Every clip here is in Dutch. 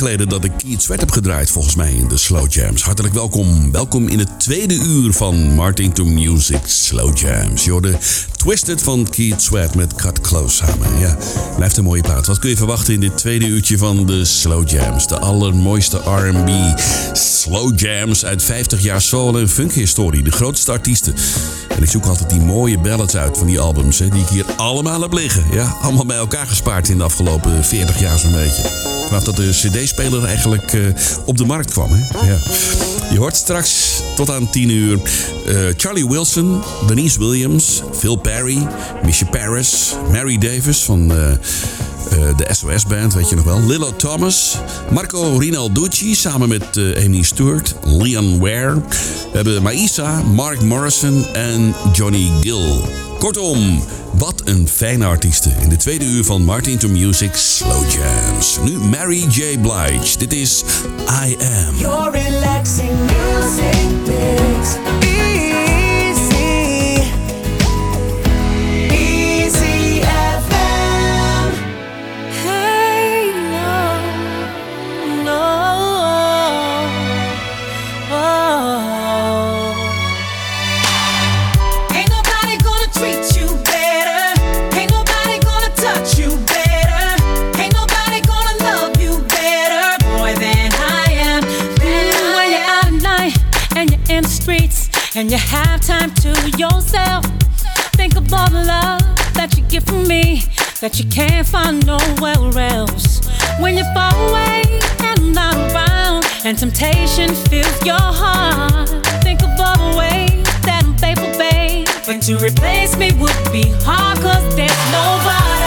Geleden dat ik Keith Sweat heb gedraaid, volgens mij, in de Slow Jams. Hartelijk welkom. Welkom in het tweede uur van Martin to Music Slow Jams. Hoorde Twisted van Keith Sweat met Cut Close samen. Ja, blijft een mooie plaat. Wat kun je verwachten in dit tweede uurtje van de Slow Jams? De allermooiste R&B Slow Jams uit 50 jaar soul en funk historie. De grootste artiesten. En ik zoek altijd die mooie ballads uit van die albums, hè, die ik hier allemaal heb liggen. Ja, allemaal bij elkaar gespaard in de afgelopen 40 jaar zo'n beetje. Dat de cd-speler eigenlijk eh, op de markt kwam. Hè? Ja. Je hoort straks tot aan 10 uur eh, Charlie Wilson, Denise Williams, Phil Perry, Misha Paris, Mary Davis van... eh, de SOS Band, weet je nog wel. Lilo Thomas. Marco Rinalducci samen met Amy Stewart. Leon Ware. We hebben Maïsa, Mark Morrison en Johnny Gill. Kortom, wat een fijne artiesten. In de tweede uur van Martin to Music Slow Jams. Nu Mary J. Blige. Dit is I Am. Your relaxing music mix. And you have time to yourself, think of all the love that you get from me that you can't find nowhere else. When you fall away and I'm not around and temptation fills your heart, think of all the ways that I'm faithful, babe. But to replace me would be hard cause there's nobody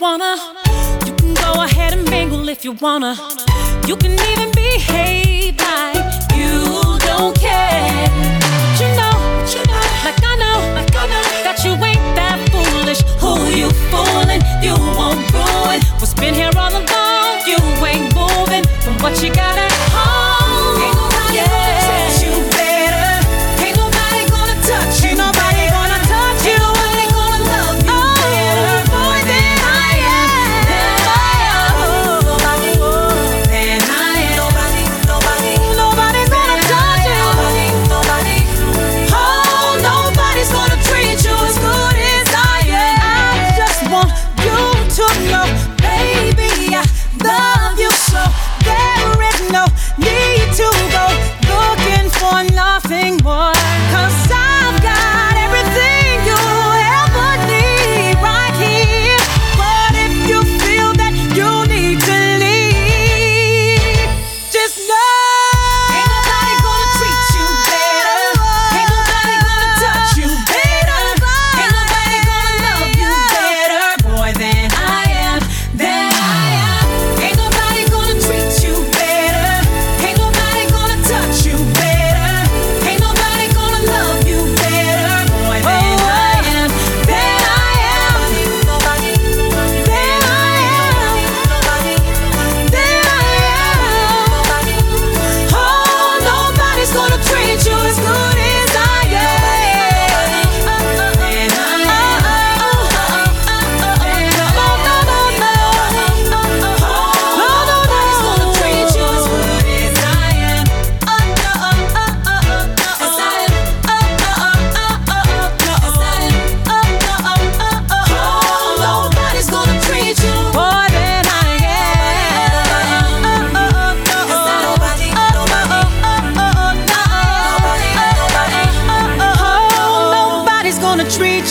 wanna. You can go ahead and mingle if you wanna. You can even behave like you don't care. But you know, you know, like I know, like I know that you ain't that foolish. Who you fooling? You won't ruin what's been here all along. You ain't moving from what you got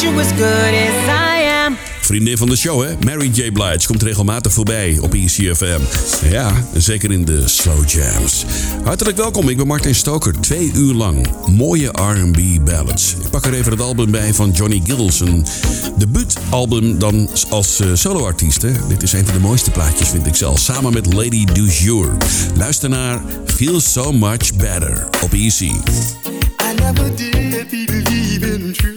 you as good as I am. Vriendin van de show, hè? Mary J. Blige komt regelmatig voorbij op ECFM. Ja, zeker in de slow jams. Hartelijk welkom, ik ben Martin Stoker. Twee uur lang mooie R&B ballads. Ik pak er even het album bij van Johnny Gill, zijn debuutalbum dan als uh, soloartiest. Dit is een van de mooiste plaatjes, vind ik zelf. Samen met Lady Du Jour. Luister naar Feel So Much Better op E EC. I never did believe in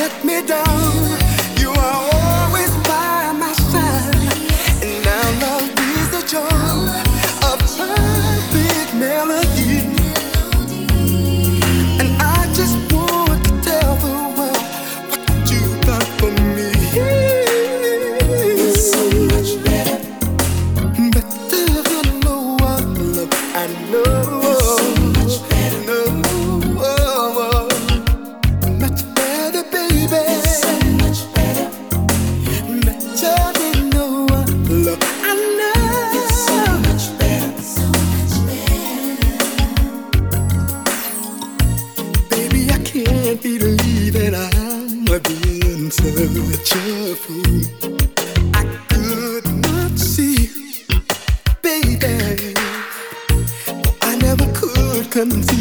very. I could not see, baby. I never could conceive.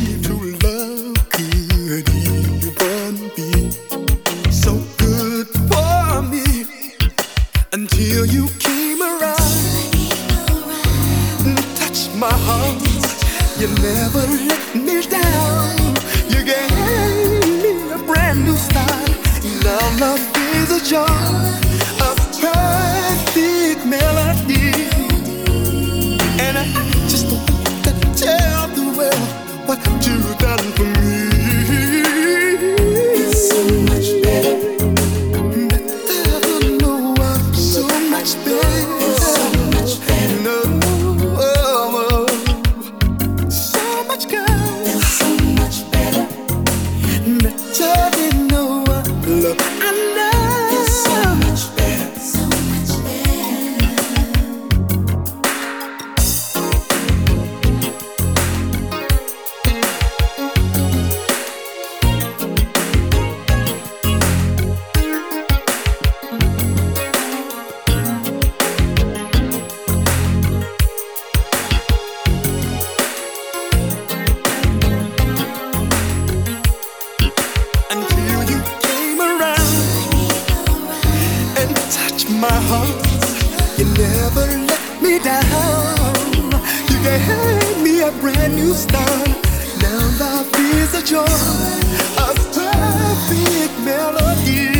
never let me down. You gave me a brand new start. Now love is a joy, a perfect melody.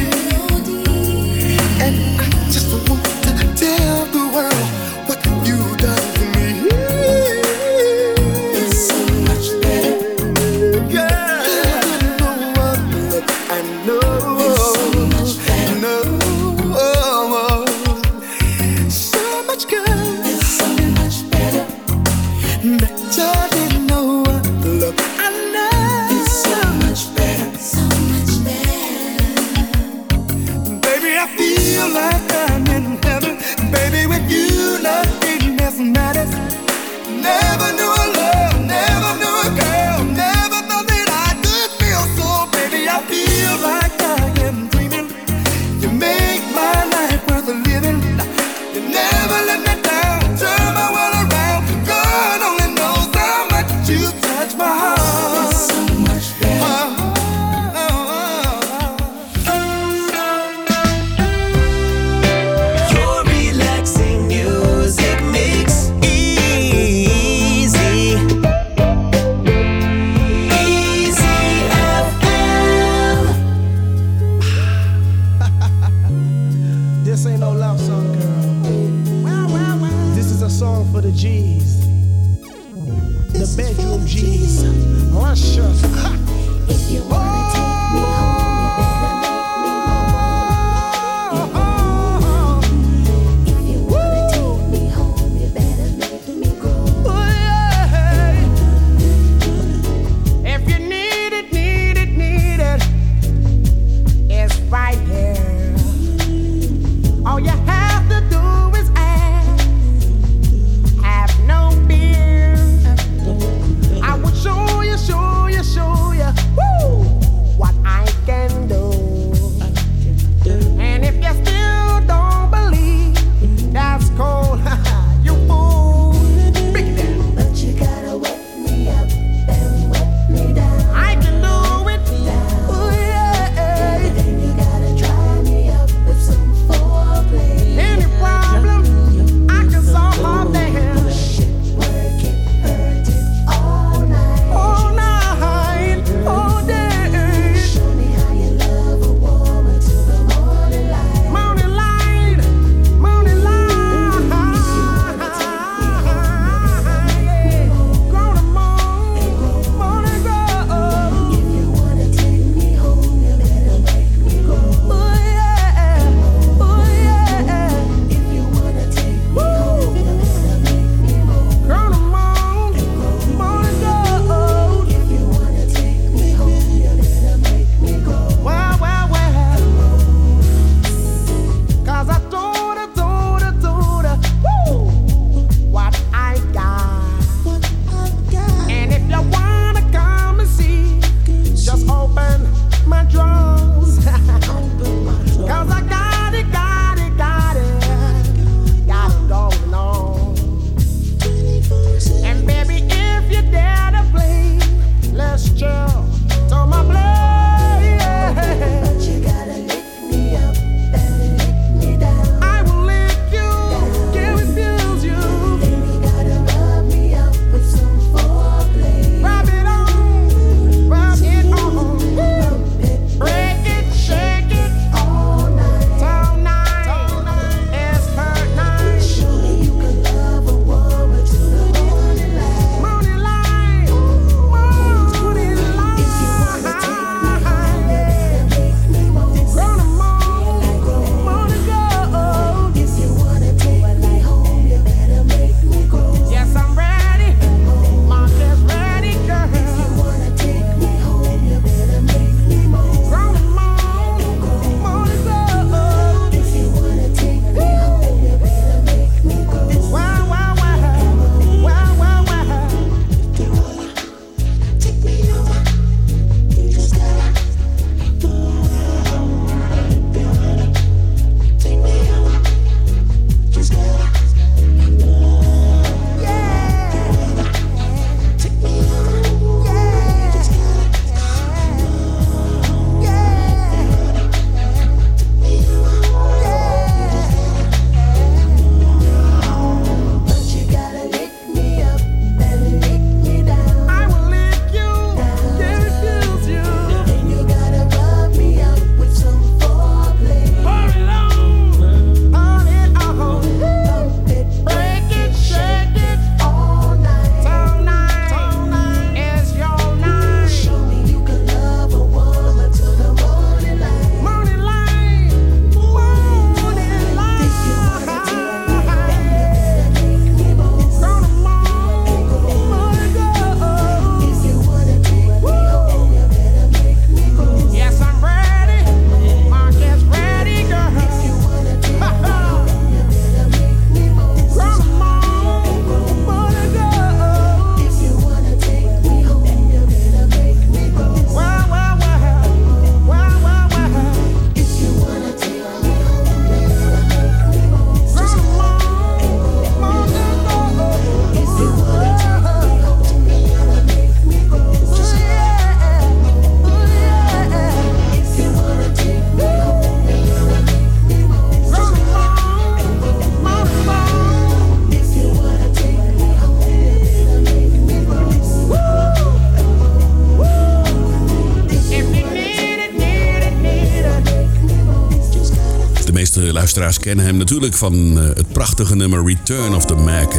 Luisteraars kennen hem natuurlijk van eh, het prachtige nummer Return of the Mac.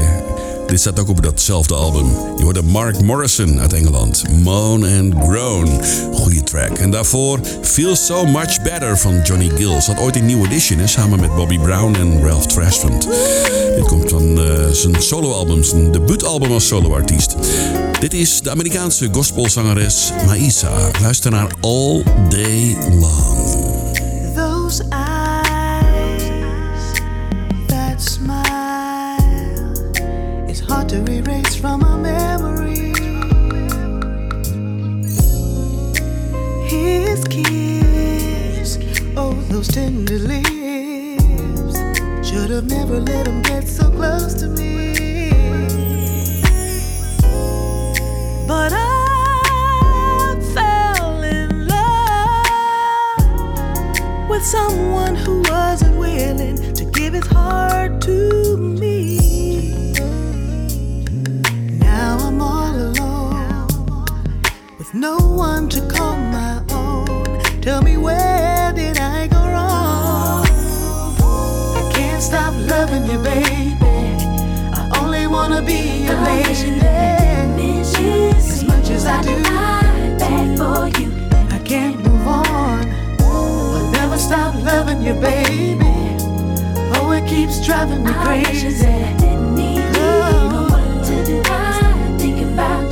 Dit staat ook op datzelfde album. Je hoorde Mark Morrison uit Engeland. Moan and Groan. Goeie track. En daarvoor Feel So Much Better van Johnny Gill. Zat ooit in New Edition hè, samen met Bobby Brown en Ralph Tresvant. Dit komt van eh, zijn soloalbum, zijn debuutalbum als soloartiest. Dit is de Amerikaanse gospelzangeres Maïsa. Luister naar All Day Long. To erase from my memory. His kiss, oh, those tender lips, should have never let him get so close to me. But I fell in love with someone who wasn't willing to give his heart to me. With no one to call my own. Tell me where did I go wrong? I can't stop loving you, baby. I only wanna be your lady. As much as I do, bad for you. I can't move on. I'll never stop loving you, baby. Oh, it keeps driving me crazy. Oh. All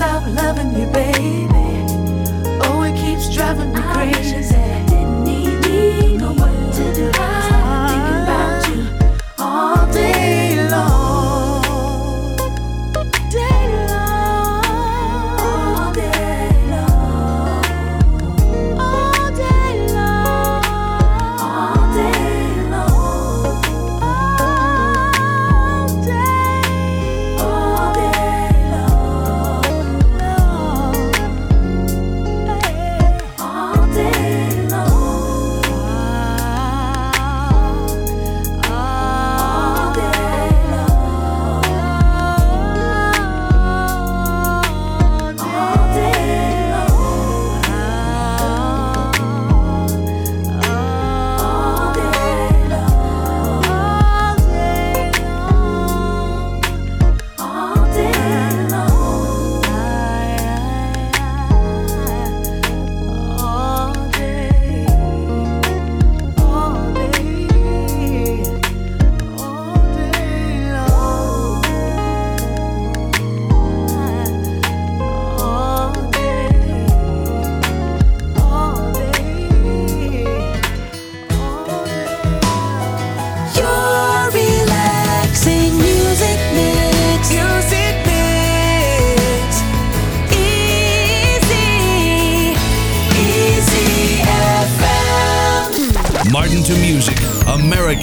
stop loving you, baby. Oh, it keeps driving me crazy.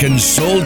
American Soul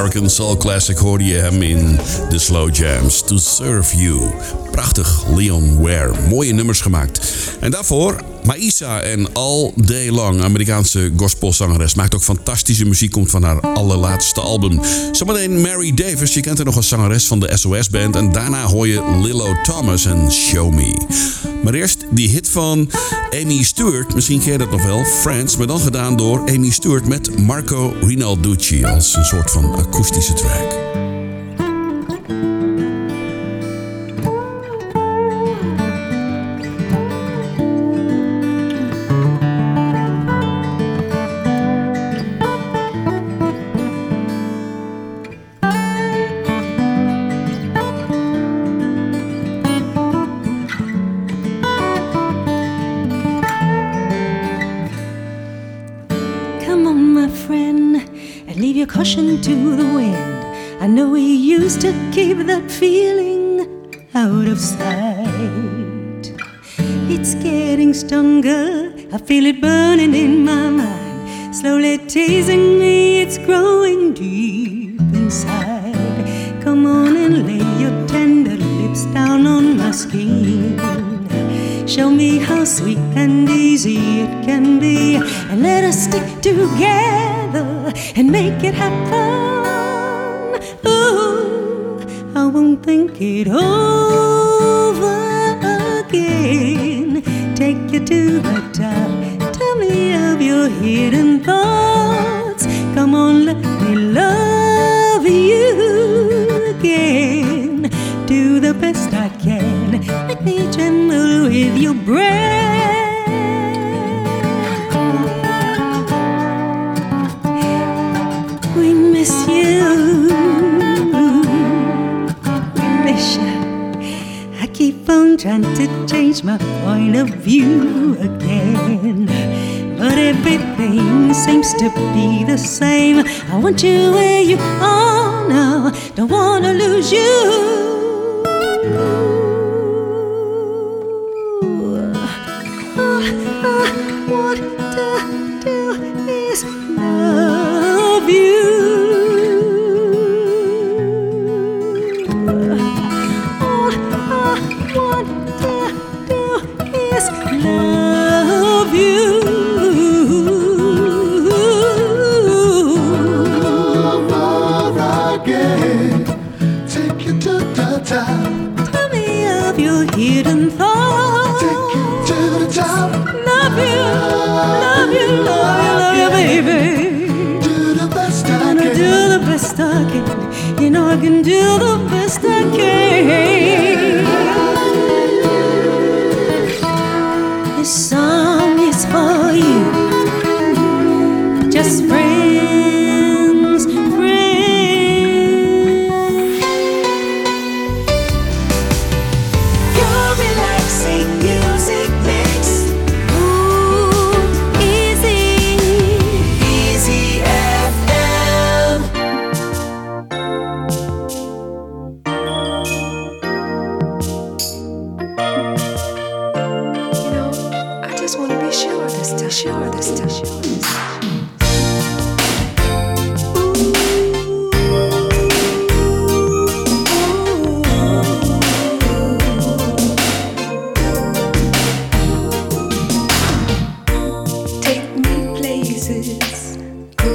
American Soul Classic hoorde je hem in The Slow Jams. To Serve You. Prachtig, Leon Ware. Mooie nummers gemaakt. En daarvoor Maïsa en All Day Long, Amerikaanse gospelzangeres. Maakt ook fantastische muziek, komt van haar allerlaatste album. Zometeen Mary Davis, je kent haar nog als zangeres van de SOS-band. En daarna hoor je Lillo Thomas en Show Me. Maar eerst die hit van Amy Stewart, misschien ken je dat nog wel, Friends. Maar dan gedaan door Amy Stewart met Marco Rinalducci als een soort van akoestische track. Caution to the wind. I know we used to keep that feeling out of sight. It's getting stronger, I feel it burning in my mind. Slowly teasing me, it's growing deep inside. Come on and lay your tender lips down on my skin. Show me how sweet and easy it can be. And let us stick together and make it happen. Ooh, I won't think it over again. Take you to the top. Tell me of your hidden thoughts. Come on, let me love you again. Do the best I can. Make me gentle with your breath. Trying to change my point of view again. But everything seems to be the same. I want you where you are now. Don't wanna lose you. All I want I can do the best I can.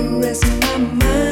Caress my mind.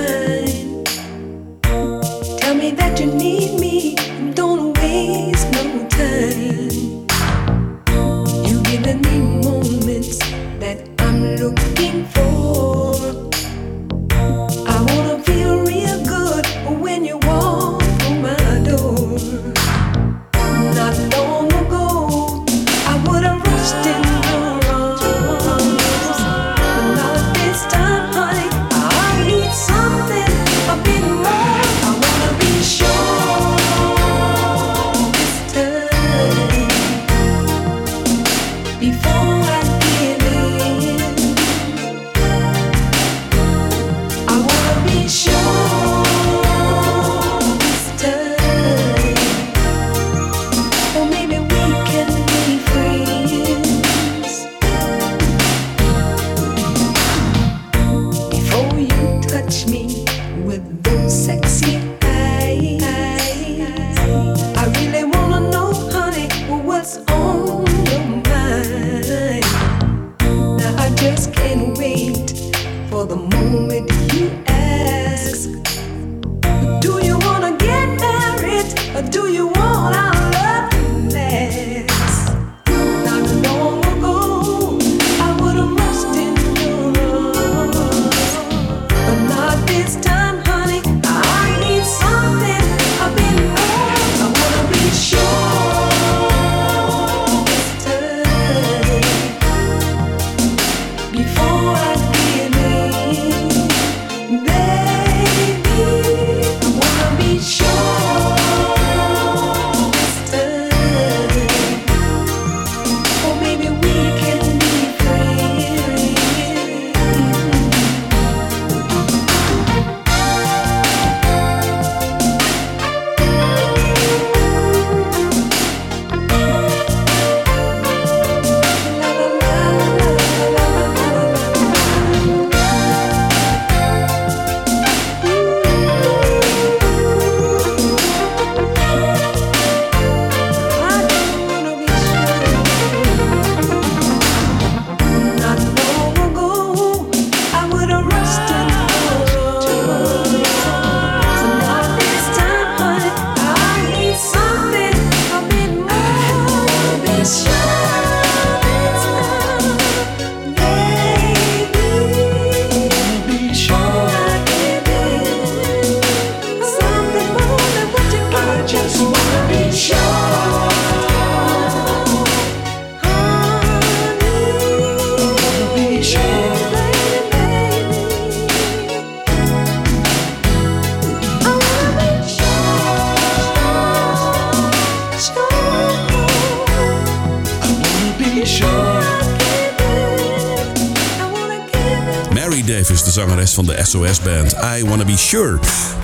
Van de SOS Band. I Wanna Be Sure.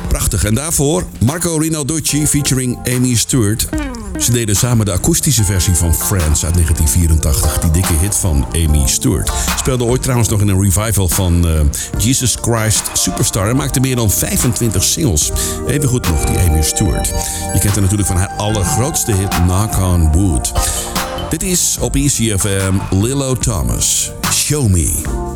Prachtig. En daarvoor Marco Rinalducci featuring Amy Stewart. Ze deden samen de akoestische versie van Friends uit 1984. Die dikke hit van Amy Stewart. Speelde ooit trouwens nog in een revival van eh, Jesus Christ Superstar. En maakte meer dan 25 singles. Even goed nog, die Amy Stewart. Je kent haar natuurlijk van haar allergrootste hit Knock on Wood. Dit is op ECFM Lilo Thomas. Show me.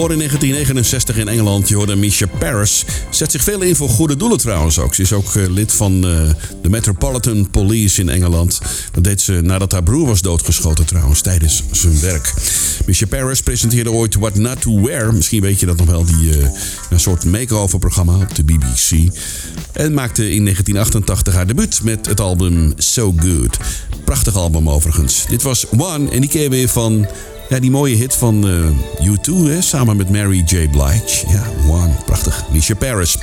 Geboren in 1969 in Engeland, je hoorde Misha Paris. Zet zich veel in voor goede doelen trouwens ook. Ze is ook eh, lid van eh, de Metropolitan Police in Engeland. Dat deed ze nadat haar broer was doodgeschoten trouwens, tijdens zijn werk. Misha Paris presenteerde ooit What Not To Wear. Misschien weet je dat nog wel, die eh, een soort make-over programma op de BBC. En maakte in 1988 haar debuut met het album So Good. Prachtig album overigens. Dit was One en die je weer van ja, die mooie hit van eh, U2 hè, samen met Mary J. Blige. Ja, One, prachtig. Misha Paris.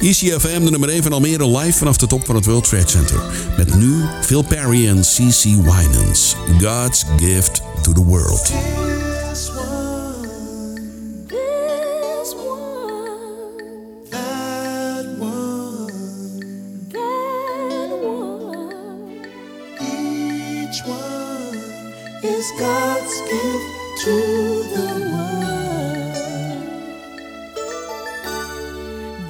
ECFM, de nummer 1 van Almere, live vanaf de top van het World Trade Center. Met nu Phil Perry en C.C. Winans. God's Gift to the World. Is God's gift to the world.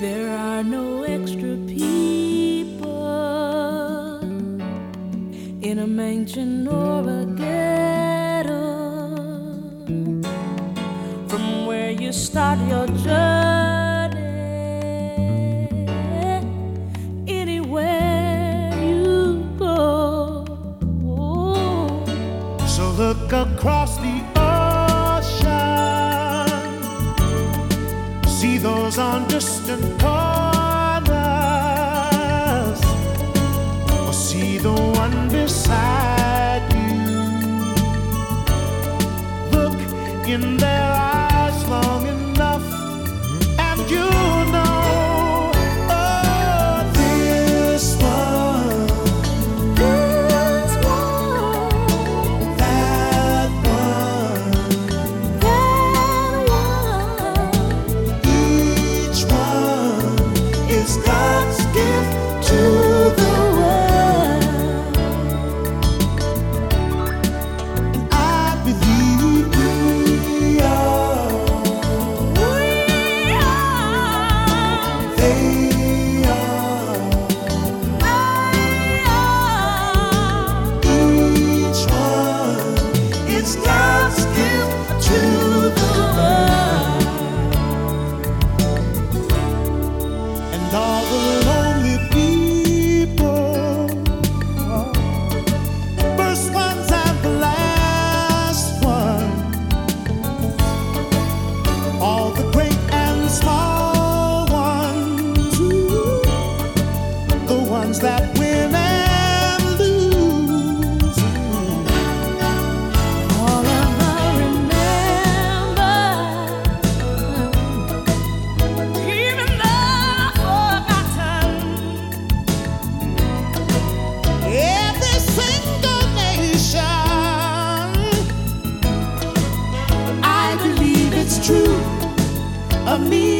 There are no extra people in a mansion or a ghetto. From where you start your across the ocean, see those on distant corners, me.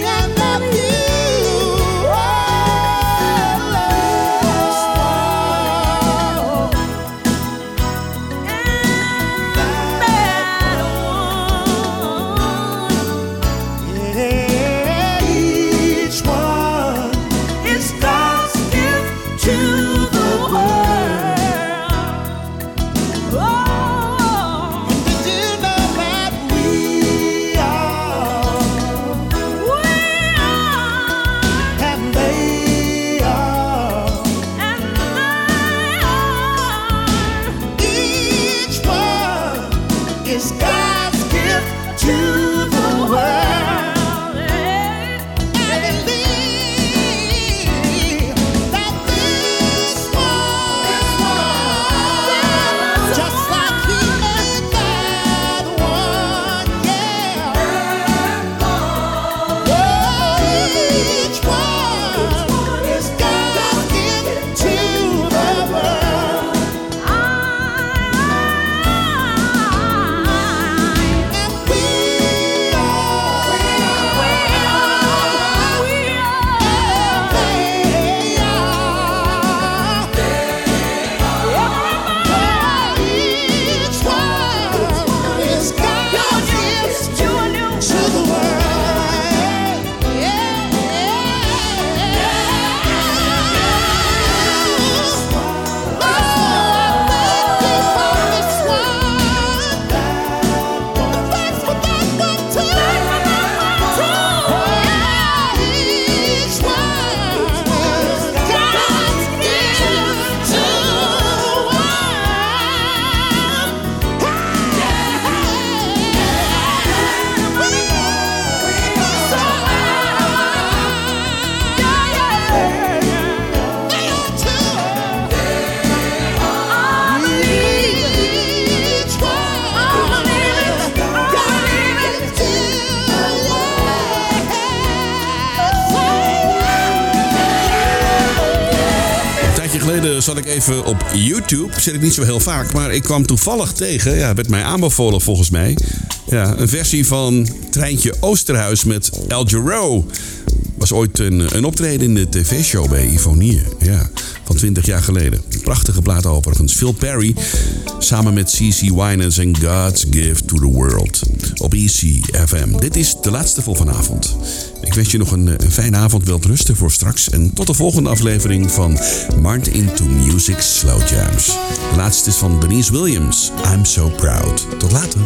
Even op YouTube. Zit ik niet zo heel vaak, maar ik kwam toevallig tegen. Ja, werd mij aanbevolen volgens mij. Ja, een versie van Treintje Oosterhuis met El Giro. Was ooit een, een optreden in de tv-show bij Ivonie. Ja, van 20 jaar geleden. Prachtige plaat overigens. Phil Perry samen met CC Winans en God's Gift to the World. Op ECFM. Dit is de laatste voor vanavond. Ik wens je nog een, fijne avond, wel rusten voor straks. En tot de volgende aflevering van Martin into Music Slow Jams. De laatste is van Denise Williams. I'm so proud. Tot later.